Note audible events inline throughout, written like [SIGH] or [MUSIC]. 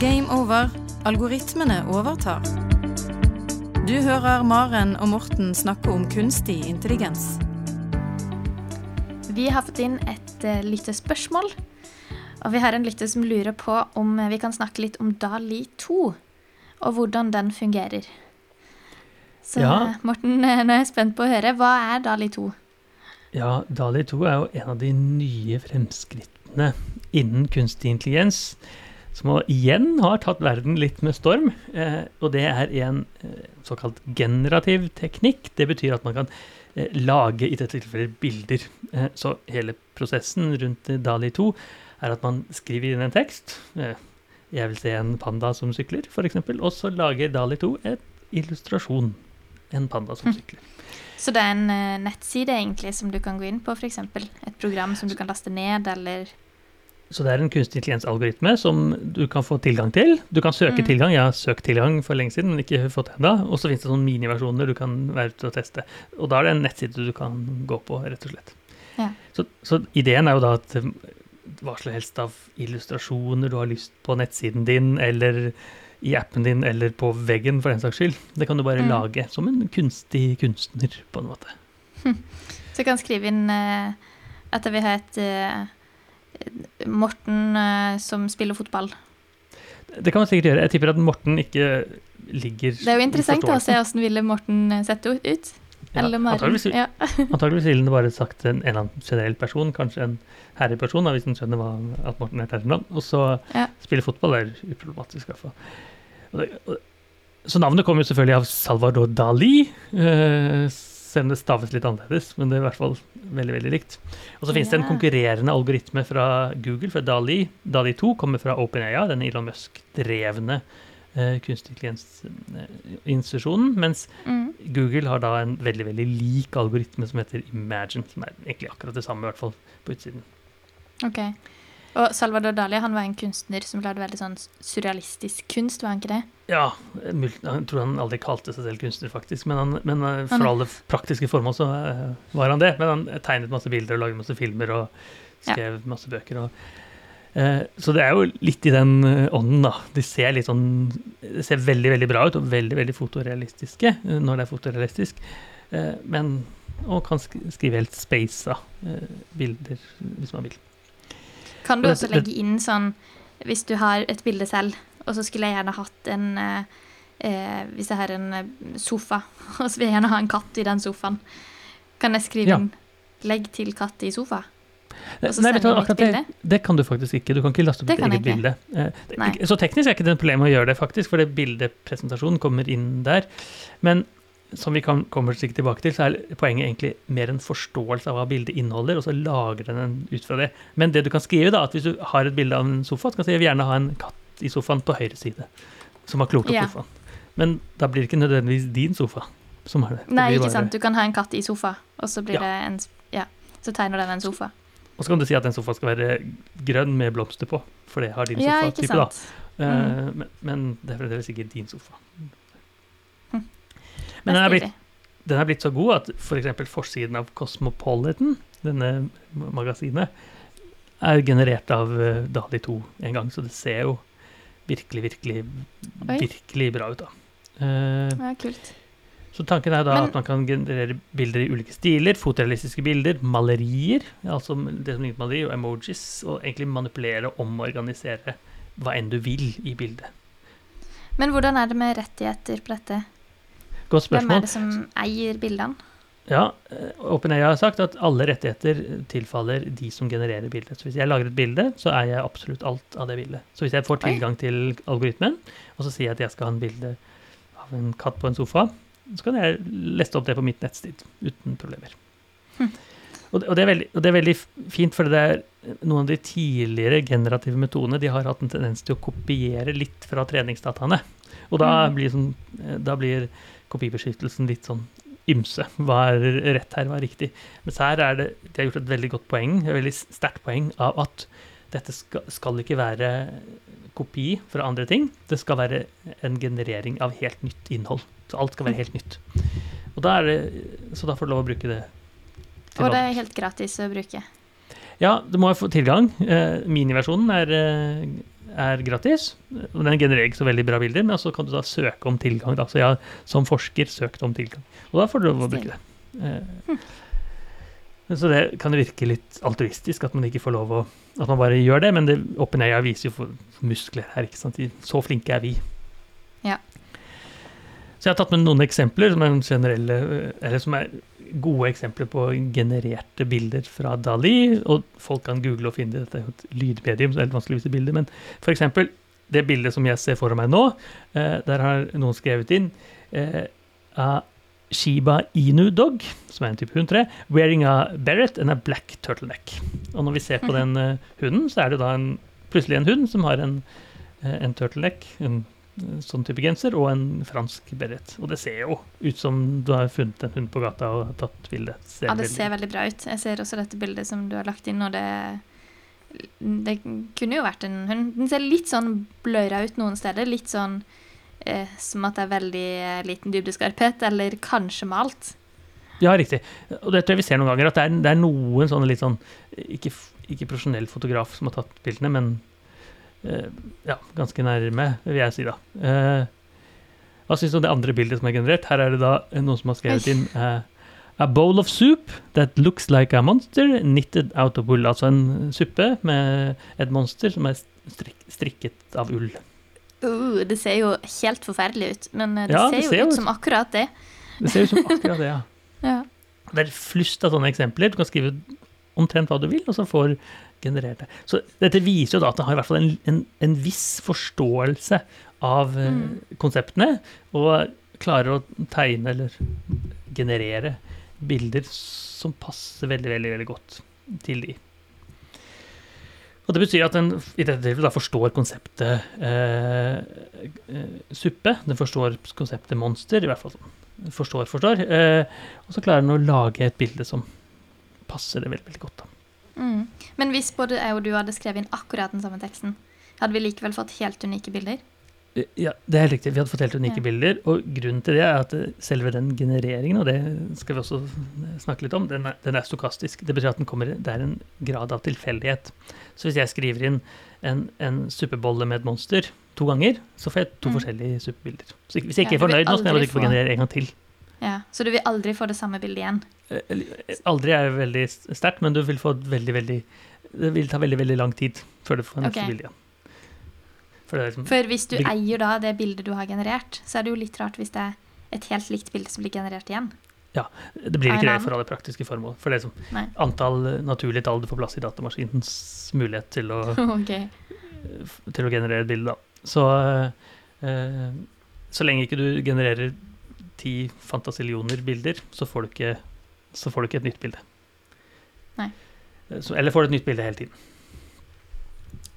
Game over. Algoritmene overtar. Du hører Maren og Morten snakke om kunstig intelligens. Vi har fått inn et uh, lyttespørsmål. Og vi har en lytter som lurer på om vi kan snakke litt om Dali 2, og hvordan den fungerer. Så Ja. Morten, eh, nå er jeg spent på å høre. Hva er Dali 2? Ja, Dali 2 er jo en av de nye fremskrittene innen kunstig intelligens, som igjen har tatt verden litt med storm. Eh, og det er en eh, såkalt generativ teknikk. Det betyr at man kan eh, lage i dette tilfellet bilder. Så hele prosessen rundt Dali 2 er at man skriver inn en tekst. Jeg vil se en panda som sykler, f.eks. Og så lager Dali 2 et illustrasjon. En panda som Hm. sykler. Så det er en nettside egentlig som du kan gå inn på, f.eks. Et program som du kan laste ned, eller Så det er en kunstig intelligens-algoritme som du kan få tilgang til. Du kan søke Mm. tilgang. Jeg har søkt tilgang for lenge siden, men ikke fått det ennå. Og så finnes det sånne miniversjoner du kan være ute og teste. Og da er det en nettside du kan gå på, rett og slett. Ja. Så, så ideen er jo da at eh, hva som helst av illustrasjoner du har lyst på nettsiden din, eller i appen din, eller på veggen for den saks skyld, det kan du bare Mm. lage som en kunstig kunstner, på en måte. [LAUGHS] Så du kan skrive inn uh, at jeg vil ha et eh, Morten eh, som spiller fotball. Det kan man sikkert gjøre. Jeg tipper at Morten ikke ligger Det er jo interessant å se hvordan ville Morten eh, sett ut. Ja, Eller Maren. antageligvis, Ja. [LAUGHS] antageligvis ville han bare sagt en, en eller annen generell person, kanskje en herreperson, hvis han skjønner hva, at Morten er terrenavn. Og så Ja. spille fotball er uproblematisk, i hvert fall. Så navnet kommer jo selvfølgelig av Salvador Dali, eh, selv om det staves litt annerledes, men det er i hvert fall veldig, veldig likt. Og så finnes det en konkurrerende algoritme fra Google, fra Dali. Dali 2 kommer fra OpenAI, den Elon Musk-drevne uh, kunstig intelligens-institusjonen, mens Mm. Google har da en veldig veldig lik algoritme som heter Imagine, som er egentlig akkurat det samme, i hvert fall på utsiden. Ok. Og Salvador Dali han var en kunstner som lagde veldig sånn surrealistisk kunst, var han ikke det? Ja, jeg tror han aldri kalte seg selv kunstner, faktisk, men, han, men eh, for Han- alle praktiske formål så eh, var han det. Men han tegnet masse bilder og lagde masse filmer og Ja. skrev masse bøker. Og, eh, så det er jo litt i den eh, ånden, da. De ser litt sånn Det ser veldig, veldig bra ut, og veldig, veldig fotorealistiske når det er fotorealistisk. Eh, men Og kan skrive helt spasa eh, bilder, hvis man vil. Kan du også legge inn sånn Hvis du har et bilde selv, og så skulle jeg gjerne hatt en eh, eh, Hvis jeg har en eh, sofa, [LAUGHS] og så vil jeg gjerne ha en katt i den sofaen, kan jeg skrive Ja. inn 'legg til katt i sofa'? Nei, du, det, det kan du faktisk ikke. Du kan ikke laste opp ditt eget bilde. Eh, Nei. Så teknisk er ikke det et problem å gjøre det, faktisk, for det bildepresentasjonen kommer inn der. Men som vi kan, kommer sikkert tilbake til, så er poenget egentlig mer en forståelse av hva bildet inneholder, og så lager den ut fra det. Men det du kan skrive, da, at hvis du har et bilde av en sofa, så kan du si gjerne ha en katt i sofaen på høyre side, som har klokt opp Ja. sofaen. Men da blir det ikke nødvendigvis din sofa som har det. Det Nei, ikke bare- sant. Du kan ha en katt i sofa, og så blir Ja. det en Ja, så tegner den en sofa. Og så kan du si at den sofaen skal være grønn med blomster på, for det har din Ja, sofa-type, da. Eh, Mm. men, men det er fremdeles ikke din sofa. Men den er, blitt, den er blitt så god at f.eks. For forsiden av Cosmopolitan, denne magasinet, er generert av eh, Dali 2 en gang, så det ser jo virkelig, virkelig, Oi. virkelig bra ut, da. Eh, Ja, kult. så tanken er da Men- at man kan generere bilder i ulike stiler, fotorealistiske bilder, malerier, altså det som ligner maleri, og emojis, og egentlig manipulere og omorganisere hva enn du vil i bildet. Men hvordan er det med rettigheter på dette? Godt spørsmål. Hvem er det som eier bildene? Ja, eh, OpenAI har sagt at alle rettigheter tilfaller de som genererer bildet. Så hvis jeg lager et bilde, så er jeg absolutt alt av det bildet. Så hvis jeg får tilgang til algoritmen, og så sier jeg at jeg skal ha en bilde av en katt på en sofa, så kan jeg leste opp det på mitt nettsted uten problemer. Hm. Og, det, veldig, og det er veldig fint, for det er noen av de tidligere generative metodene de har hatt en tendens til å kopiere litt fra treningsdataene. Og da Mm. blir, sånn, eh, da blir kopibeskyttelsen litt sånn ymse. Hva er rett her, hva er riktig? Mens her er det De har gjort et veldig godt poeng, et veldig sterkt poeng, av at dette skal, skal ikke være kopi fra andre ting. Det skal være en generering av helt nytt innhold. Så alt skal være helt nytt. Og da er det, så da får du lov å bruke det. Og det er helt gratis å bruke. Ja, du må få tilgang. Eh, miniversjonen er, eh, er gratis. og Den genererer ikke så veldig bra bilder, men så kan du da søke om tilgang. Da. Så jeg har som forsker søkt om tilgang. Og da får du lov å bruke det. Eh, Så det kan virke litt altruistisk at man ikke får lov å At man bare gjør det, men det OpenAI viser jo muskler her, ikke sant. Så flinke er vi. Ja. Så jeg har tatt med noen eksempler som er generelle, eller som er gode eksempler på genererte bilder fra Dali. Og folk kan google og finne det. Dette er et lydmedium, så det er vanskelig å vise bilder. Men for eksempel det bildet som jeg ser for meg nå, eh, der har noen skrevet inn eh, a Shiba Inu dog, som er en type hund, tror wearing a beret and a black turtleneck. Og når vi ser på den eh, hunden, så er det da en, plutselig en hund som har en, en turtleneck, en sånn type genser, og en fransk beret. Og det ser jo ut som du har funnet en hund på gata og tatt bilde. Ja, det ser veldig bra ut. Jeg ser også dette bildet som du har lagt inn, og det Det kunne jo vært en hund. Den ser litt sånn bløra ut noen steder. Litt sånn eh, som at det er veldig eh, liten dybdeskarphet, eller kanskje malt. Ja, riktig. Og det tror jeg vi ser noen ganger, at det er, det er noen sånne litt sånn Ikke, ikke profesjonell fotograf som har tatt bildene, men ja, ganske nærme, vil jeg si, da. Eh, hva syns du om det andre bildet som er generert? Her er det da noen som har skrevet inn eh, A bowl of soup that looks like a monster knitted out of wool. Altså en suppe med et monster som er strik strikket av ull. Uh, det ser jo helt forferdelig ut, men eh, det Ja, ser det jo ser jo ut. som akkurat det. Det ser ut som [LAUGHS] akkurat det, ja. Ja. Det er flust av sånne eksempler. Du kan skrive omtrent hva du vil, og så får generert det. Så dette viser jo da at det har i hvert fall en, en, en viss forståelse av eh, Mm. konseptene, og klarer å tegne eller generere bilder som passer veldig, veldig, veldig godt til de. Og det betyr at den i dette tilfellet forstår konseptet eh, eh, suppe. Den forstår konseptet monster, i hvert fall sånn. Forstår, forstår. Eh, og så klarer den å lage et bilde som passer det veldig, veldig godt. da. Mm. Men hvis både jeg og du hadde skrevet inn akkurat den samme teksten, hadde vi likevel fått helt unike bilder? Eh, Ja, det er helt riktig. Vi hadde fått helt unike Ja. bilder. Og grunnen til det er at eh, selve den genereringen, og det skal vi også snakke litt om, den er, den er stokastisk. Det betyr at den kommer, det er en grad av tilfeldighet. Så hvis jeg skriver inn en, en suppebolle med et monster to ganger, så får jeg to Mm. forskjellige suppebilder. Så hvis jeg ikke er fornøyd nå, så må jeg bare trykke på generere en gang til. Ja, Så du vil aldri få det samme bildet igjen? Eh, eh, Aldri er veldig sterkt, men du vil få et veldig, veldig Det vil ta veldig, veldig lang tid før du får neste okay. bilde igjen. For liksom For hvis du eier da det bildet du har generert, så er det jo litt rart hvis det er et helt likt bilde som blir generert igjen. Ja, Det blir ikke det for alle praktiske formål. For det er som Nei. antall eh, naturlige tall du får plass i datamaskinens mulighet til å, [LAUGHS] okay. til å generere et bilde, da. Så, eh, så lenge ikke du genererer ti fantasillioner bilder, så får du ikke, så får du ikke et nytt bilde. Nei. Eh, Så, eller får du et nytt bilde hele tiden.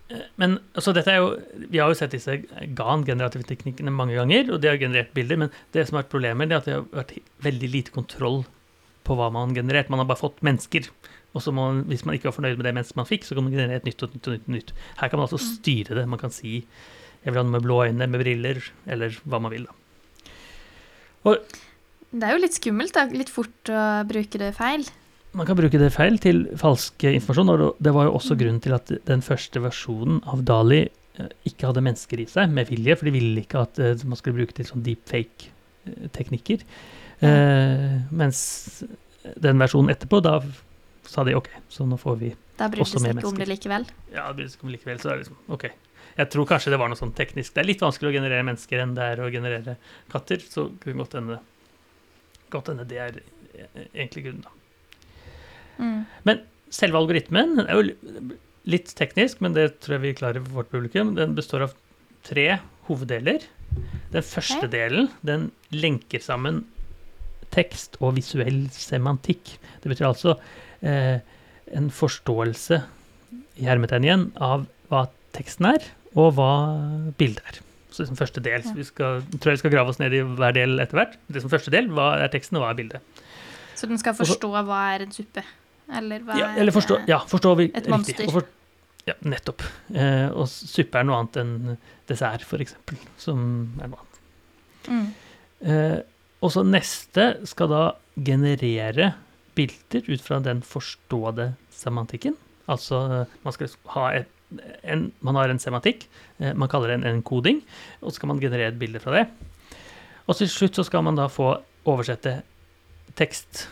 Eh, Men altså, dette er jo, Vi har jo sett disse GAN-generative teknikkene mange ganger, og de har generert bilder, men det som har vært problemet, er at det har vært veldig lite kontroll på hva man har generert. Man har bare fått mennesker. Og så må hvis man ikke var fornøyd med det mennesket man fikk, så kan man generere et nytt og nytt og nytt. og nytt. Her kan man altså Mm. styre det. Man kan si jeg vil ha noe med blå øyne, med briller, eller hva man vil. da. Det er jo litt skummelt, da. Litt fort å bruke det feil. Man kan bruke det feil til falsk informasjon, og det var jo også Mm. grunnen til at den første versjonen av Dali eh, ikke hadde mennesker i seg, med vilje, for de ville ikke at eh, man skulle bruke til sånn deepfake-teknikker. Eh, mens den versjonen etterpå, da sa de OK, så nå får vi også Da brydde Også de seg ikke om det likevel. Ja, det bryr seg om det likevel, så er det liksom OK. Jeg tror kanskje det var noe sånn teknisk. Det er litt vanskelig å generere mennesker enn det er å generere katter, så kunne godt hende godt hende det er eh, egentlig grunnen, da. Mm. Selve algoritmen er jo litt teknisk, men det tror jeg vi klarer for vårt publikum. Den består av tre hoveddeler. Den første delen den lenker sammen tekst og visuell semantikk. Det betyr altså eh, en forståelse i hermetegn igjen av hva teksten er, og hva bildet er. Så det som første del, så vi skal, tror jeg vi skal grave oss ned i hver del etter hvert. Det som første del, hva er teksten, og hva er bildet? Så den skal forstå forstå hva er en suppe? Eller hva Ja, er eller forstå, ja, forstå vi, et monster. For, ja, nettopp. Eh, og suppe er noe annet enn dessert, eksempel, som er noe annet. Mm. Eh, og så neste skal da generere bilder ut fra den forståede semantikken. Altså, eh, man skal ha et en, man har en sematikk, eh, man kaller det en koding, og så skal man generere et bilde fra det. Og til slutt så skal man da få oversette tekst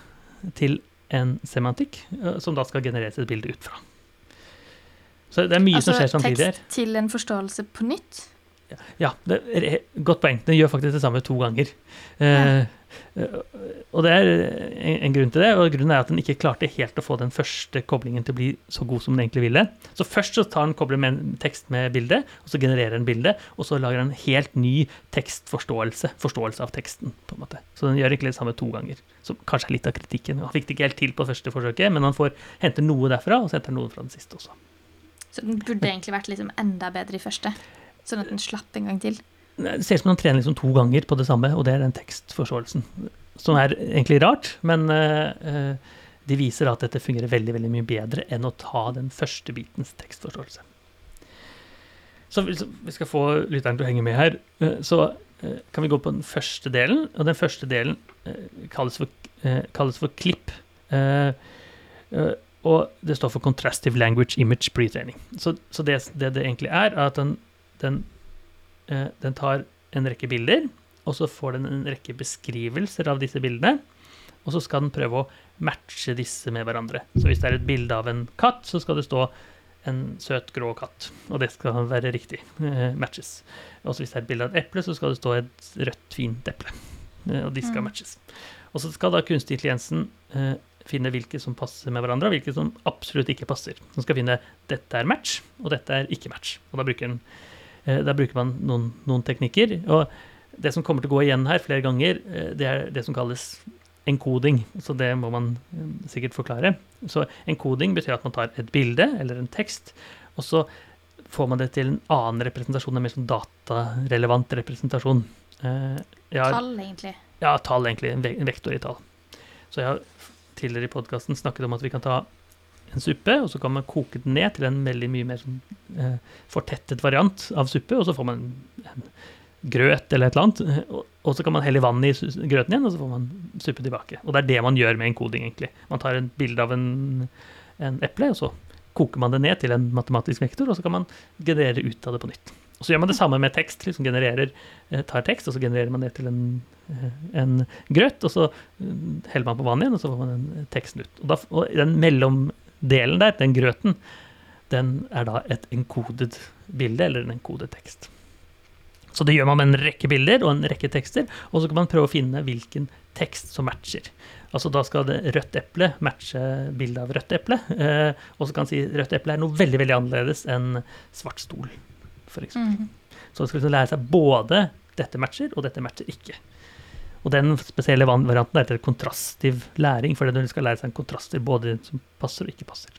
til en semantikk, eh, som da skal genereres et bilde ut fra. Så det er mye altså, som skjer samtidig her. tekst til en forståelse på nytt? Ja, det er godt poeng. Den gjør faktisk det samme to ganger. Eh, og det er en, en grunn til det, og grunnen er at den ikke klarte helt å få den første koblingen til å bli så god som den egentlig ville. Så først så tar den kobler med en tekst med bilde, og så genererer den bilde, og så lager den en helt ny tekstforståelse, forståelse av teksten, på en måte. Så den gjør egentlig det samme to ganger. som kanskje er litt av kritikken. Han fikk det ikke helt til på første forsøket, men han får hente noe derfra, og så henter han noe fra den siste også. Så den burde egentlig vært liksom enda bedre i første? Sånn at den slapp en gang til? Det ser ut som han trener liksom to ganger på det samme, og det er den tekstforståelsen. Som er egentlig rart, men uh, de viser at dette fungerer veldig veldig mye bedre enn å ta den første bitens tekstforståelse. Så hvis vi skal få lytteren til å henge med her, uh, så kan vi gå på den første delen. Og den første delen kalles for, kalles for klipp. og det står for Contrastive Language Image Pre-training. Så, så det, det, det egentlig er, er at den, den Eh, den tar en rekke bilder, og så får den en rekke beskrivelser av disse bildene. Og så skal den prøve å matche disse med hverandre. Så hvis det er et bilde av en katt, så skal det stå en søt, grå katt. Og det skal være riktig. Eh, matches. Og hvis det er et bilde av et eple, så skal det stå et rødt, fint eple. Eh, og de skal mm. matches. Og så skal da kunstig intelligensen eh, finne hvilke som passer med hverandre, og hvilke som absolutt ikke passer. Den skal finne dette er match, og dette er ikke match. Og da bruker den Eh, da bruker man noen, noen, teknikker. Og det som kommer til å gå igjen her flere ganger, eh, det er det som kalles enkoding. Så det må man eh, sikkert forklare. Så enkoding betyr at man tar et bilde eller en tekst, og så får man det til en annen representasjon, en mer sånn datarelevant representasjon. Har, tall, egentlig? Ja, tall, egentlig. En vektor i tall. Så jeg har tidligere i podkasten snakket om at vi kan ta en suppe, og så kan man koke den ned til en veldig mye mer sånn, eh, fortettet variant av suppe, og så får man en grøt eller et eller annet. Og, og så kan man helle vann i grøten igjen, og så får man suppe tilbake. Og det er det man gjør med en koding, egentlig. Man tar et bilde av en, en eple, og så koker man det ned til en matematisk vektor, og så kan man generere ut av det på nytt. Og så gjør man det samme med tekst. liksom genererer, eh, tar tekst, og så genererer man det til en, eh, en grøt, og så heller man på vann igjen, og så får man den teksten ut. Og, da, og den mellom delen der, den grøten, den er da et enkodet bilde eller en enkodet tekst. Så det gjør man med en rekke bilder og en rekke tekster, og så kan man prøve å finne hvilken tekst som matcher. Altså Da skal det rødt eple matche bildet av rødt eple, eh, og så kan man si rødt eple er noe veldig veldig annerledes enn svart stol, f.eks. Mm. Så man skal liksom lære seg både dette matcher, og dette matcher ikke. Og den spesielle varianten er til kontrastiv læring, for du skal lære seg en kontraster både som passer og ikke passer.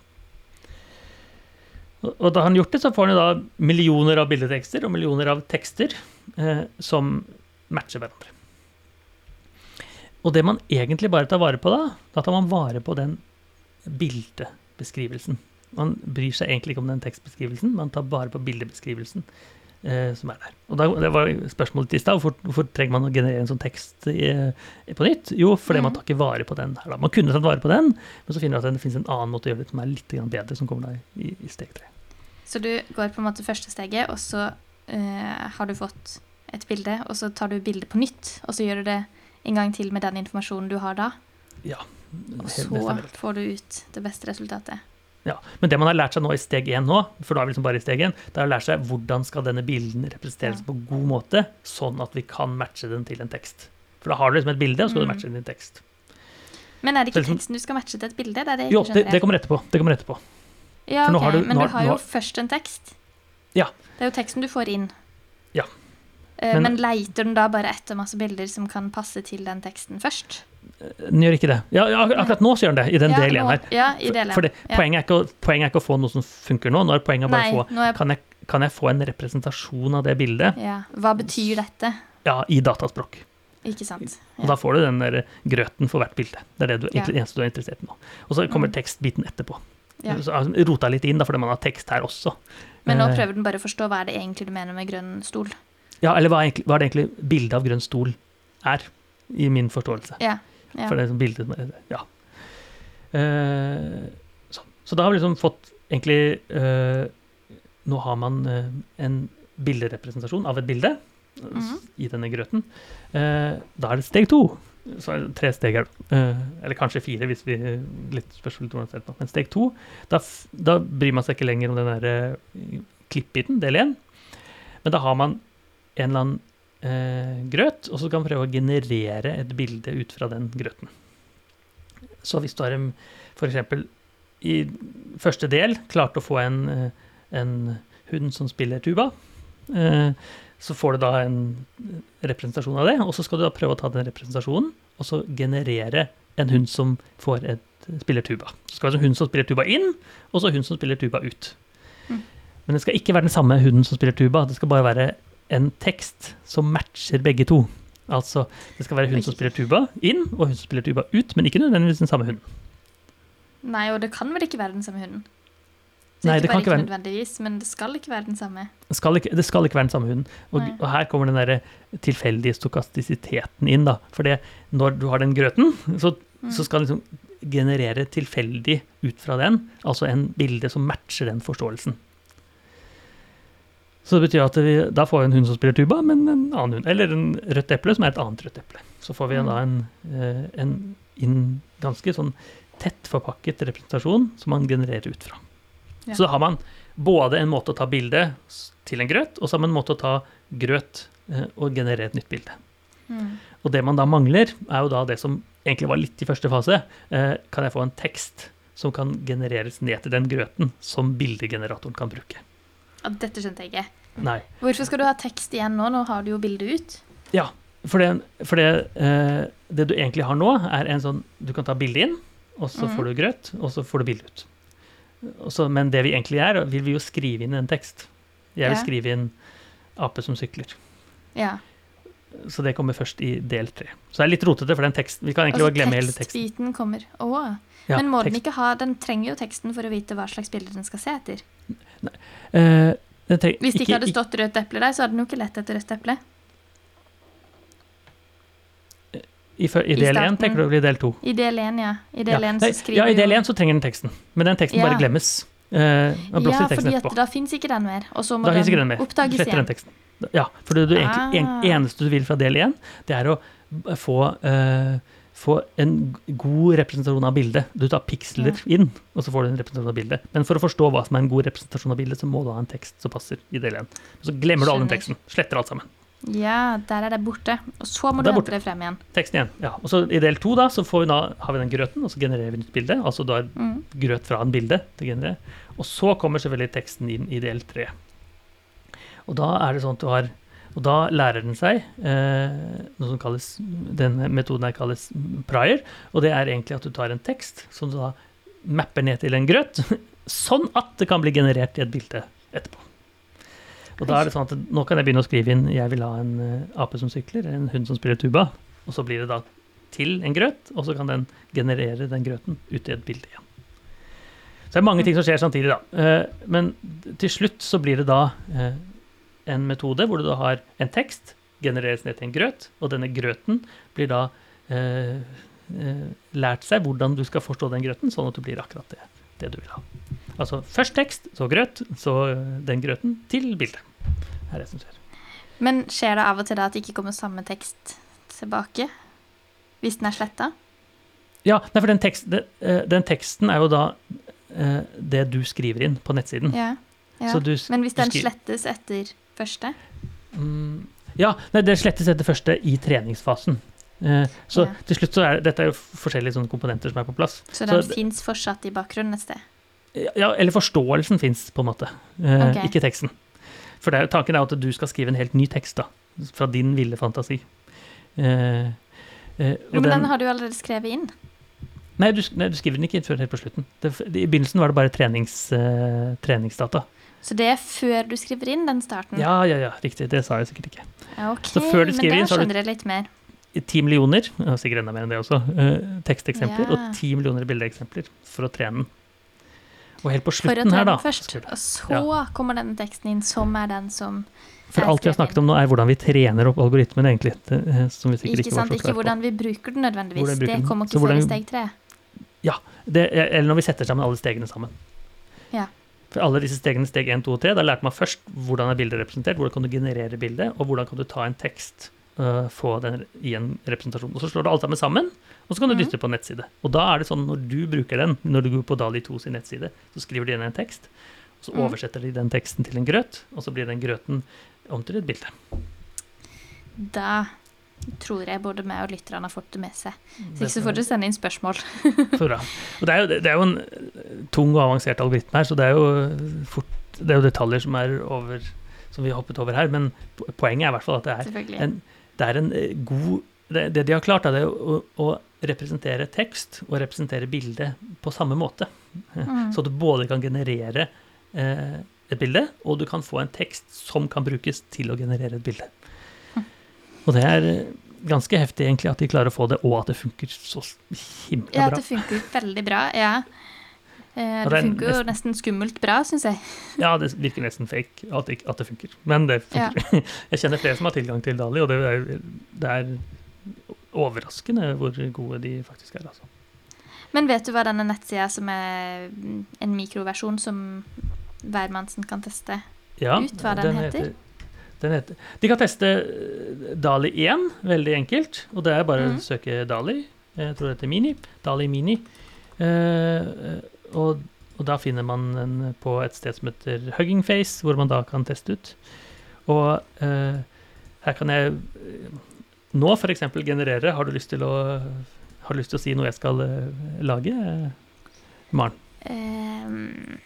Og da han gjort det, så får han jo da millioner av bildetekster og millioner av tekster eh, som matcher hverandre. Og det man egentlig bare tar vare på da, da tar man vare på den bildebeskrivelsen. Man bryr seg egentlig ikke om den tekstbeskrivelsen, man tar bare på bildebeskrivelsen som er der. Og da, Det var spørsmålet i stad. Hvorfor, hvorfor, trenger man å generere en sånn tekst i, i, på nytt? Jo, fordi mm. man tar ikke vare på den her. da. Man kunne tatt vare på den, men så finner man at det finnes en annen måte å gjøre det som er litt bedre, som kommer da i, i steg tre. Så du går på en måte første steget, og så uh, har du fått et bilde, og så tar du bildet på nytt, og så gjør du det en gang til med den informasjonen du har da? Ja. Og så får du ut det beste resultatet. Ja, Men det man har lært seg nå i steg én nå, for da er vi liksom bare i steg én, det er å lære seg hvordan skal denne bilden representeres ja. på god måte, sånn at vi kan matche den til en tekst. For da har du liksom et bilde, og så skal du mm. matche den til en tekst. Men er det ikke liksom, teksten du skal matche til et bilde? Det det jo, det, det, kommer etterpå. Det kommer etterpå. Ja, ok, du, men du har jo først en tekst. Ja. Det er jo teksten du får inn. Ja. Eh, men, men leiter den da bare etter masse bilder som kan passe til den teksten først? Den gjør ikke det. Ja, akkurat nå så gjør den det, i den ja, delen her. Ja, i delen. For, for poenget, er å, poenget, er ikke å, få noe som funker nå. Nå er poenget bare å få jeg... kan, jeg, kan, jeg, få en representasjon av det bildet? Ja. Hva betyr dette? Ja, i dataspråk. Ikke sant. Og da får du den der grøten for hvert bilde. Det er det du, eneste du er interessert i nå. Og så kommer mm. tekstbiten etterpå. Ja. Så altså, Rota litt inn, da, fordi man har tekst her også. Men nå eh. prøver den bare å forstå hva er det egentlig du mener med grønn stol. Ja, eller hva, egentlig, hva er det egentlig bildet av grønn stol er, i min forståelse. Ja. Ja. For det er sånn bildet med Ja. Eh, så. så. da har vi liksom fått egentlig eh, nå har man eh, en bilderepresentasjon av et bilde mm -hmm. i denne grøten. Eh, da er det steg to. Så er det tre steg her. Eh, eller kanskje fire, hvis vi litt spørsmål hvordan ser ut. Men steg to, da, da bryr man seg ikke lenger om den der eh, klippbiten, del én. Men da har man en eller annen eh, grøt, og så kan man prøve å generere et bilde ut fra den grøten. Så hvis du har en, eksempel i første del klart å få en, eh, en hund som spiller tuba, eh, så får du da en representasjon av det, og så skal du da prøve å ta den representasjonen, og så generere en hund som får et spiller tuba. Så skal det være en hund som spiller tuba inn, og så hund som spiller tuba ut. Mm. Men det skal ikke være den samme hunden som spiller tuba, det skal bare være en tekst som matcher begge to. Altså, det skal være hun som spiller tuba inn, og hun som spiller tuba ut, men ikke nødvendigvis den samme hunden. Nei, og det kan vel ikke være den samme hunden? Nei, det kan ikke være- nødvendigvis, men det skal ikke være den samme. Det skal ikke, det skal ikke være den samme hunden. Og, og her kommer den der tilfeldige stokastisiteten inn, da. For når du har den grøten, så, Mm. så skal den liksom generere tilfeldig ut fra den, altså en bilde som matcher den forståelsen. Så det betyr at vi, da får vi en hund som spiller tuba, men en annen hund. Eller en rødt eple som er et annet rødt eple. Så får vi Mm. da en, en, en ganske sånn tett forpakket representasjon som man genererer ut fra. Ja. Så da har man både en måte å ta bilde til en grøt, og så har man en måte å ta grøt eh, og generere et nytt bilde. Mm. Og det man da mangler, er jo da det som egentlig var litt i første fase. Eh, kan jeg få en tekst som kan genereres ned til den grøten som bildegeneratoren kan bruke? Ja, dette skjønte jeg ikke. Nei. Hvorfor skal du ha tekst igjen nå? Nå har du jo bildet ut. Ja, for det, for det, eh, det du egentlig har nå, er en sånn Du kan ta bildet inn, og så mm. får du grøt, og så får du bildet ut. Også, men det vi egentlig er, vil vi jo skrive inn en tekst. Jeg vil Ja. skrive inn ape som sykler. Ja. Så det kommer først i del tre. Så det er litt rotete, for den teksten Vi kan egentlig bare glemme hele teksten. tekstbiten kommer. Å. Ja, men må den ikke ha Den trenger jo teksten for å vite hva slags bilde den skal se etter. Eh, den tre- Hvis det ikke hadde stått rødt eple der, så hadde den jo ikke lett etter rødt eple. I, I i del én, starten. tenker du, i del to? I del 1, ja. I del 1 nei, så skriver ja, i del jo- én så trenger den teksten, men den teksten Ja. bare glemmes. Uh, Ja, fordi at da fins ikke den mer. Og så må Da ikke den den oppdages igjen. den. Ja, for det du egentlig, en, Ah. eneste du vil fra del én, det er å få, eh, få en god representasjon av bildet. Du tar piksler inn, og så får du en representasjon av bildet. Men for å forstå hva som er en god representasjon av bildet, så må du ha en tekst som passer i del én. Så glemmer du all den teksten. Sletter alt sammen. Ja, der er det borte. Og så må du hente det frem igjen. Teksten igjen. Ja. Og så i del to da, så får vi da, har vi den grøten, og så genererer vi nytt bilde. Altså da Mm. grøt fra en bilde til generere. Og så kommer selvfølgelig teksten inn i del tre. Og da er det sånn at du har Og da lærer den seg eh, noe som kalles Denne metoden her kalles prior, og det er egentlig at du tar en tekst som du da mapper ned til en grøt, [LAUGHS] sånn at det kan bli generert i et bilde etterpå. Og da er det sånn at nå kan jeg begynne å skrive inn 'jeg vil ha en eh, ape som sykler', en hund som spiller tuba, og så blir det da til en grøt, og så kan den generere den grøten ut i et bilde igjen. Så det er mange ting som skjer samtidig, da. Eh, Men til slutt så blir det da eh, en metode hvor du da har en tekst, genereres ned til en grøt, og denne grøten blir da eh, eh, lært seg hvordan du skal forstå den grøten, sånn at du blir akkurat det, det du vil ha. Altså først tekst, så grøt, så eh, den grøten til bildet. Det er det som skjer. Men skjer det av og til da at det ikke kommer samme tekst tilbake? Hvis den er sletta? Ja, nei, for den, tekst, den, eh, den teksten er jo da det du skriver inn på nettsiden. Ja. ja. Så du, Men hvis den slettes etter første? Mm, ja, nei, det slettes etter første i treningsfasen. Eh, så Ja. til slutt så er dette er jo forskjellige sånne komponenter som er på plass. Så den fins fortsatt i bakgrunnen et sted? Ja, eller forståelsen fins, på en måte. Eh, Ok. Ikke teksten. For er, tanken er at du skal skrive en helt ny tekst, da. Fra din ville fantasi. Eh, eh, Jo, men den- den har du allerede skrevet inn. nei, du, nei, du skriver den ikke før helt på slutten. Det, I begynnelsen var det bare trenings, eh, treningsdata. Så det er før du skriver inn den starten? Ja, ja, ja, riktig. Det sa jeg sikkert ikke. Ja, ok, Så før du skriver inn, så har du-. Ti millioner, sikkert enda mer enn det også, eh, teksteksempler, Ja. og ti millioner bildeeksempler for å trene den. Og helt på slutten her, da først, og så kommer denne teksten inn, som er den som For alt vi har snakket om nå, er hvordan vi trener opp algoritmen, egentlig. Eh, som vi sikkert Ikke ikke var sant? så Ikke hvordan vi bruker den nødvendigvis. Hvordan vi bruker Det kommer ikke før i hvordan- steg tre. Det, eller når vi setter sammen alle stegene sammen. Ja. For alle disse stegene, steg 1, 2 og 3, da lærte man først hvordan er bildet representert, hvordan kan du generere bildet, og hvordan kan du ta en tekst, uh, få den i en representasjon. Og så slår du alt sammen sammen, og så kan du Mhm. dytte på en nettside. Og da er det sånn når du bruker den, når du går på Dali 2 sin nettside, så skriver de inn en tekst, og så Mhm. oversetter de den teksten til en grøt, og så blir den grøten om til et bilde. Da tror jeg både meg og lytterne har fått det med seg. Så ikke så får dere sende inn spørsmål. [LAUGHS] Så bra. Det er, jo, det er jo en eh, tung og avansert algoritme her, så det er jo fort Det er jo detaljer som er over som vi har hoppet over her, men poenget er i hvert fall at det er en, det er en eh, god det, det de har klart, er å, å representere tekst og representere bilde på samme måte. Mm. Så du både kan generere eh, et bilde, og du kan få en tekst som kan brukes til å generere et bilde. Og det er eh, ganske heftig egentlig at de klarer å få det, og at det funker så himla Ja, bra. det funker veldig bra. Ja. Eh, det det er funker jo nesten skummelt bra, syns jeg. Ja, det virker nesten fake at det, at det funker, men det funker. [LAUGHS] Jeg kjenner flere som har tilgang til Dali, og det er, det er overraskende hvor gode de faktisk er. Altså. Men vet du hva denne nettsida som er en mikroversjon som hvermannsen kan teste? Ja, Ut hva den heter? den heter De kan teste eh, Dali 1, veldig enkelt. Og det er bare mm. å søke Dali. Jeg tror det heter Mini. Dali Mini. Eh, og, og da finner man den på et sted som heter Hugging Face, hvor man da kan teste ut. Og eh, her kan jeg nå f.eks. generere Har du lyst til å har du lyst til å si noe jeg skal lage, Maren? Um.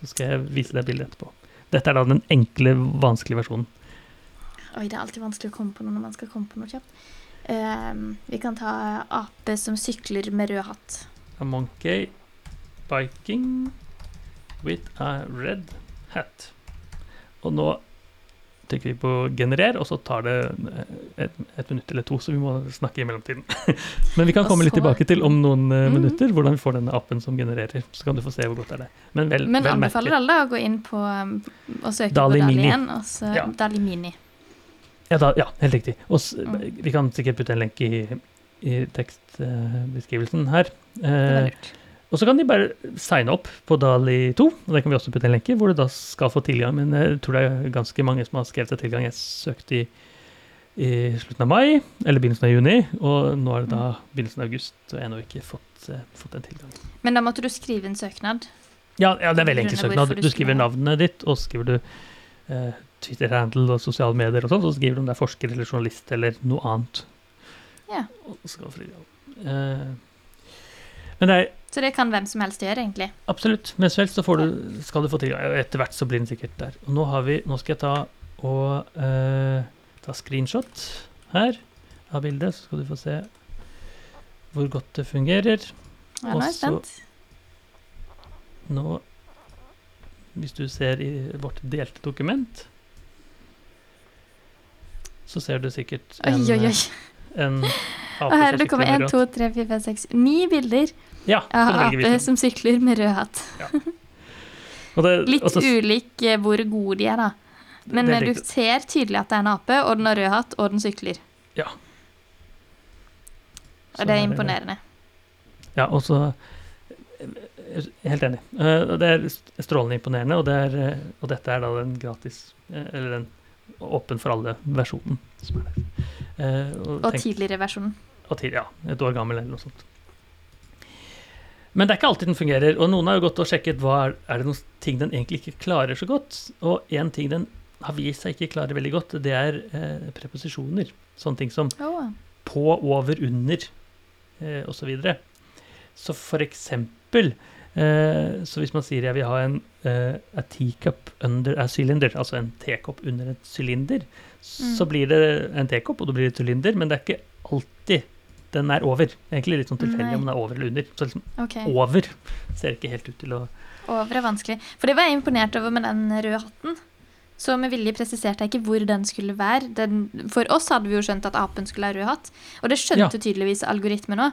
Så skal jeg vise deg bildet etterpå. Dette er da den enkle, vanskelige versjonen. Oi, det er alltid vanskelig å komme på noe når man skal komme på noe kjapt. Ehm, vi kan ta ape som sykler med rød hatt. A monkey biking with a red hat. Og nå trykker vi på generer, og så tar det et, et minutt eller to, så vi må snakke i mellomtiden. [LAUGHS] Men vi kan komme komme litt tilbake til om noen eh, Mhm. minutter hvordan vi får denne appen som genererer. Så kan du få se hvor godt det er det. Men vel, Men vel anbefaler merkelig. alle å gå inn på um, og søke Dali på Dali Mini. igjen, og så Ja. Dali Mini. Ja, da, ja, helt riktig. Og Mm. vi kan sikkert putte en lenke i, i tekstbeskrivelsen her. Eh. Og så kan de bare signe opp på Dali 2, og det kan vi også putte en lenke, hvor du da skal få tilgang. Men jeg tror det er ganske mange som har skrevet seg tilgang. Jeg søkte i, i slutten av mai, eller begynnelsen av juni, og nå er det da begynnelsen av august, og jeg har ennå ikke fått, eh, fått en tilgang. Men da måtte du skrive en søknad. Ja, ja, det er veldig enkel søknad. du skriver navnet ditt, og skriver du eh, Twitter-handle og sosiale medier og sånn, så skriver du om det er forsker eller journalist eller noe annet. Ja. Eh, men det er Så det kan hvem som helst gjøre, egentlig. Absolutt. Mens vel så får du, skal du få tilgang. Etter hvert så blir den sikkert der. Og nå, har vi, nå skal jeg ta og eh, ta screenshot her av bildet, så skal du få se hvor godt det fungerer. Ja, nå er jeg spent. Nå Hvis du ser i vårt delte dokument, så ser du sikkert en, oi, oi. en ape Og her det kommer 1, 2, 3, 4, 5, 6, 9 bilder Ja, av ape som sykler med rød hatt. Og det- Litt også, ulik eh, hvor gode de er, da. Men eh, du ser tydelig at det er en ape, og den har rød hatt, og den sykler. Ja. Og det er imponerende. Ja, og så eh, Helt enig. Eh, Det er strålende imponerende, og, det er, eh, og dette er da den gratis eh, Eller den åpen for alle-versjonen som er der. Eh, Og tenk- tidligere versjonen. og tid, ja, et år gammel eller noe sånt. Men det er ikke alltid den fungerer, og noen har jo gått og sjekket hva er, er det noen ting den egentlig ikke klarer så godt. Og én ting den har vist seg ikke klarer veldig godt, det er eh, preposisjoner. Sånne ting som oh. på, over, under eh, osv. Så, videre. så for eksempel eh, Så hvis man sier jeg vil ha en eh, a teacup under a cylinder, altså en tekopp under en sylinder, så Mm. blir det en tekopp, og det blir det et sylinder, men det er ikke alltid den er over. Egentlig litt sånn tilfeldig om den er over eller under. Så liksom okay. over ser ikke helt ut til å Over er vanskelig. For det var jeg imponert over med den røde hatten. Så med vilje presiserte jeg ikke hvor den skulle være. Den, for oss hadde vi jo skjønt at apen skulle ha rød hatt, og det skjønte tydeligvis algoritmen òg.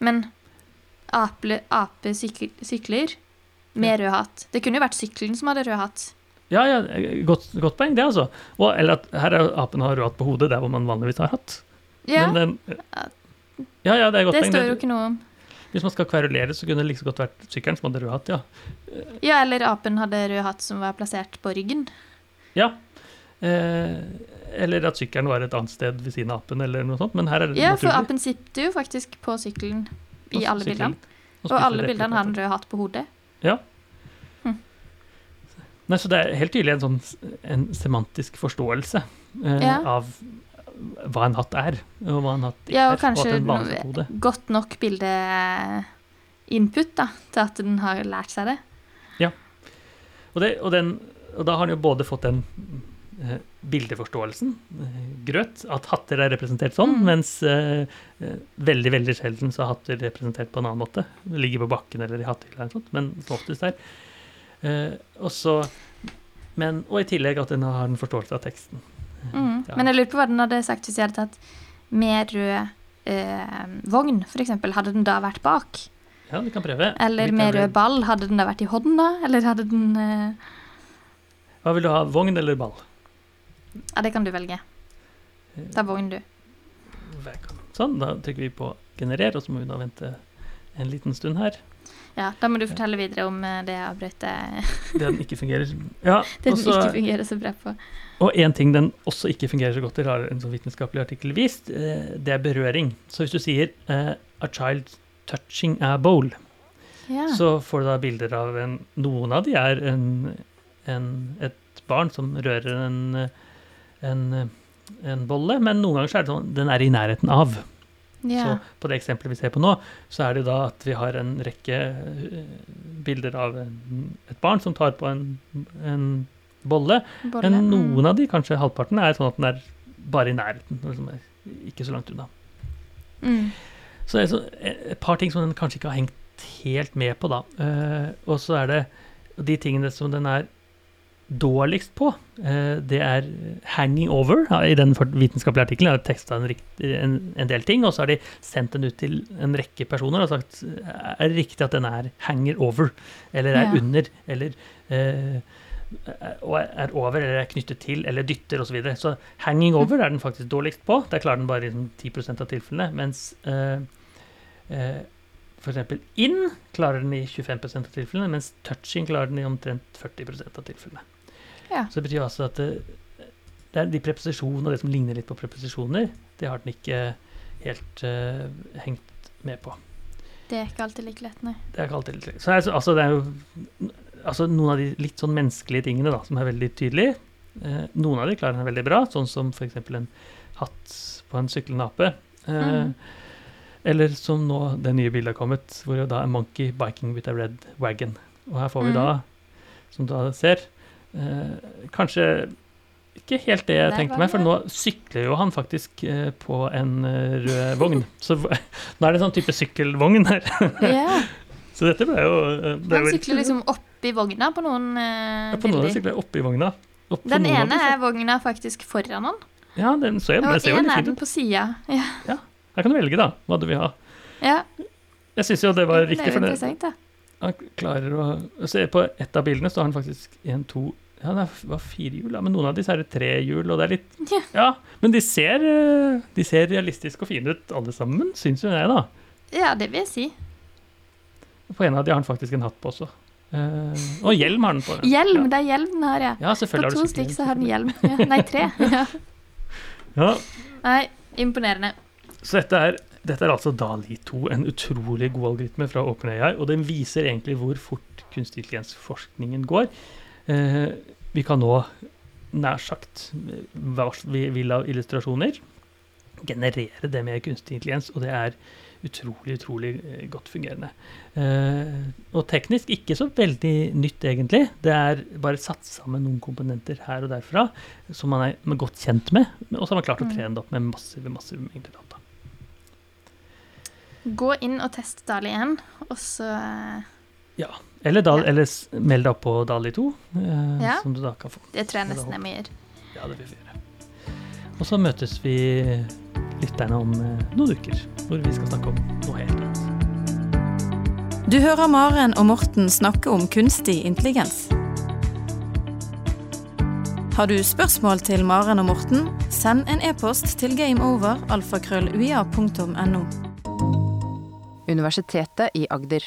Men ape, ape sykler med rød hatt. Det kunne jo vært sykkelen som hadde rød hatt. Ja, ja, godt, godt poeng, det, altså. Og, eller at her er apen har rød hatt på hodet, der hvor man vanligvis har hatt. Ja, Men den, ja, ja, det er godt det poeng. står jo ikke noe om. Hvis man skal kverulere, så kunne det like så godt vært sykkelen som hadde rød hatt, ja. Ja, eller apen hadde rød hatt som var plassert på ryggen. Ja. Eh, eller at sykkelen var et annet sted ved siden av apen, eller noe sånt. Men her er det Ja, for apen sitter jo faktisk på sykkelen i alle sykkelen, bildene. Og Og alle bildene har en rød hatt på hodet. Nei, så det er helt tydelig en sånn en semantisk forståelse eh, Ja. av hva en hatt er, og hva en hatt ikke Ja, er. og kanskje godt nok bilde-input da, til at den har lært seg det. Og, det, og, den, og da har den jo både fått den eh, bildeforståelsen, eh, grøt, at hatter er representert sånn, Mm. mens eh, eh, veldig, veldig sjelden så er hatter representert på en annen måte. Ligger på bakken eller i hattehylla eller noe sånt, men som oftest der. Eh, og så men, og i tillegg at den har en forståelse av teksten. Mm. Ja. Men jeg lurer på hva den hadde sagt hvis jeg hadde tatt med rød eh, vogn, for eksempel. Hadde den da vært bak? Ja, vi kan prøve. Eller Vi med rød ball, hadde den da vært i hånda? Eller hadde den eh, Hva vil du ha, vogn eller ball? Ja, det kan du velge. Ta vogn, du. Sånn, da trykker vi på generer, og så må vi da vente en liten stund her. Ja, Da må du fortelle videre om eh, det avbrøtet Den ikke fungerer. Ja, [LAUGHS] den også, ikke fungerer så bra på. Og en ting den også ikke fungerer så godt til, har en sånn vitenskapelig artikkel vist, eh, det er berøring. Så hvis du sier uh, 'a child touching a bowl', Ja. så får du da bilder av en Noen av de er en, en, et barn som rører en, eh, en, en bolle, men noen ganger så er det sånn den er i nærheten av. ja. Så på det eksempelet vi ser på nå, så er det da at vi har en rekke eh, bilder av en, et barn som tar på en, en bolle. Bolle. Men Mm. noen av de, kanskje halvparten, er sånn at den er bare i nærheten. Liksom ikke så langt unna. Mm. Så det er så, et par ting som den kanskje ikke har hengt helt med på, da. Uh, og så er det de tingene som den er dårligst på, eh, det er 'hanging over'. I den vitenskapelige artikkelen har de teksta en, en, en del ting, og så har de sendt den ut til en rekke personer og sagt er det riktig at den er 'hanger over', eller er Ja. under, eller eh, er over eller er knyttet til eller dytter osv. Så, videre. så hanging over er den faktisk dårligst på. Der klarer den bare liksom 10% av tilfellene. Mens eh, eh, f.eks. inn klarer den i 25% av tilfellene, mens touching klarer den i omtrent 40% av tilfellene. Ja. Så det betyr altså at det, det er de preposisjonene og det som ligner litt på preposisjoner, det har den ikke helt uh, hengt med på. Det er ikke alltid like lett, nei. Det er ikke alltid litt Så altså, altså, det er jo altså, noen av de litt sånn menneskelige tingene da, som er veldig tydelige. Eh, noen av de klarer den veldig bra, sånn som f.eks. en hatt på en syklende ape. Eh, Mm. Eller som nå det nye bildet har kommet, hvor det da er monkey biking with a red wagon. Og her får vi Mm. da, som du da ser, kanskje ikke helt det jeg tenkte meg, for nå sykler jo han faktisk eh, på en eh, rød vogn. Så [LAUGHS] nå er det en sånn type sykkelvogn her. Ja. [LAUGHS] Så dette ble jo eh, ble Han sykler liksom oppi vogna på noen eh, ja, På noen bilder. sykler jeg oppi vogna. Opp Den ene er vogna faktisk foran han, Ja, den det og ser jo en litt er den på sida. Ja. Her kan du velge, da, hva du vil ha. ja. Jeg syns jo det var Det riktig, jo for det, han klarer å Se på ett av bildene, så har han faktisk en, to Ja, det var fire hjul, men noen av disse er det tre hjul, og det er litt [LAUGHS] Ja. Ja, men de ser, eh, de ser realistiske og fine ut, alle sammen, syns jo jeg, da. Ja, det vil jeg si. På en av de har han faktisk en hatt på også. Uh, og hjelm har han på. Hjelm, Ja, det er hjelm den har, ja. ja På to du så har den hjelm. Nei, tre. [LAUGHS] Ja. Ja, Nei, imponerende. Så dette er, dette er altså Dali 2, en utrolig god algoritme fra OpenAI, og den viser egentlig hvor fort kunstig intelligens-forskningen går. Eh, vi kan nå nær sagt hva vi vil av illustrasjoner, generere det med kunstig intelligens, og det er utrolig, utrolig eh, godt fungerende. Eh, og teknisk ikke så veldig nytt, egentlig. Det er bare satt sammen noen komponenter her og derfra som man er godt kjent med, og så har man klart å Mm. trene det opp med massive, massive mengder data. Gå inn og test Dali 1, og så eh, Eller, da, Ja. eller meld deg opp på Dali 2, eh, Ja. som du da kan få. Det tror jeg nesten jeg må gjøre. Ja, det vil vi gjøre. Og så møtes vi lytterne om eh, noen uker, hvor vi skal snakke om noe helt annet. Du hører Maren og Morten snakke om kunstig intelligens. Har du spørsmål til Maren og Morten, send en e-post til gameover.alfakrølluia.no. Universitetet i Agder.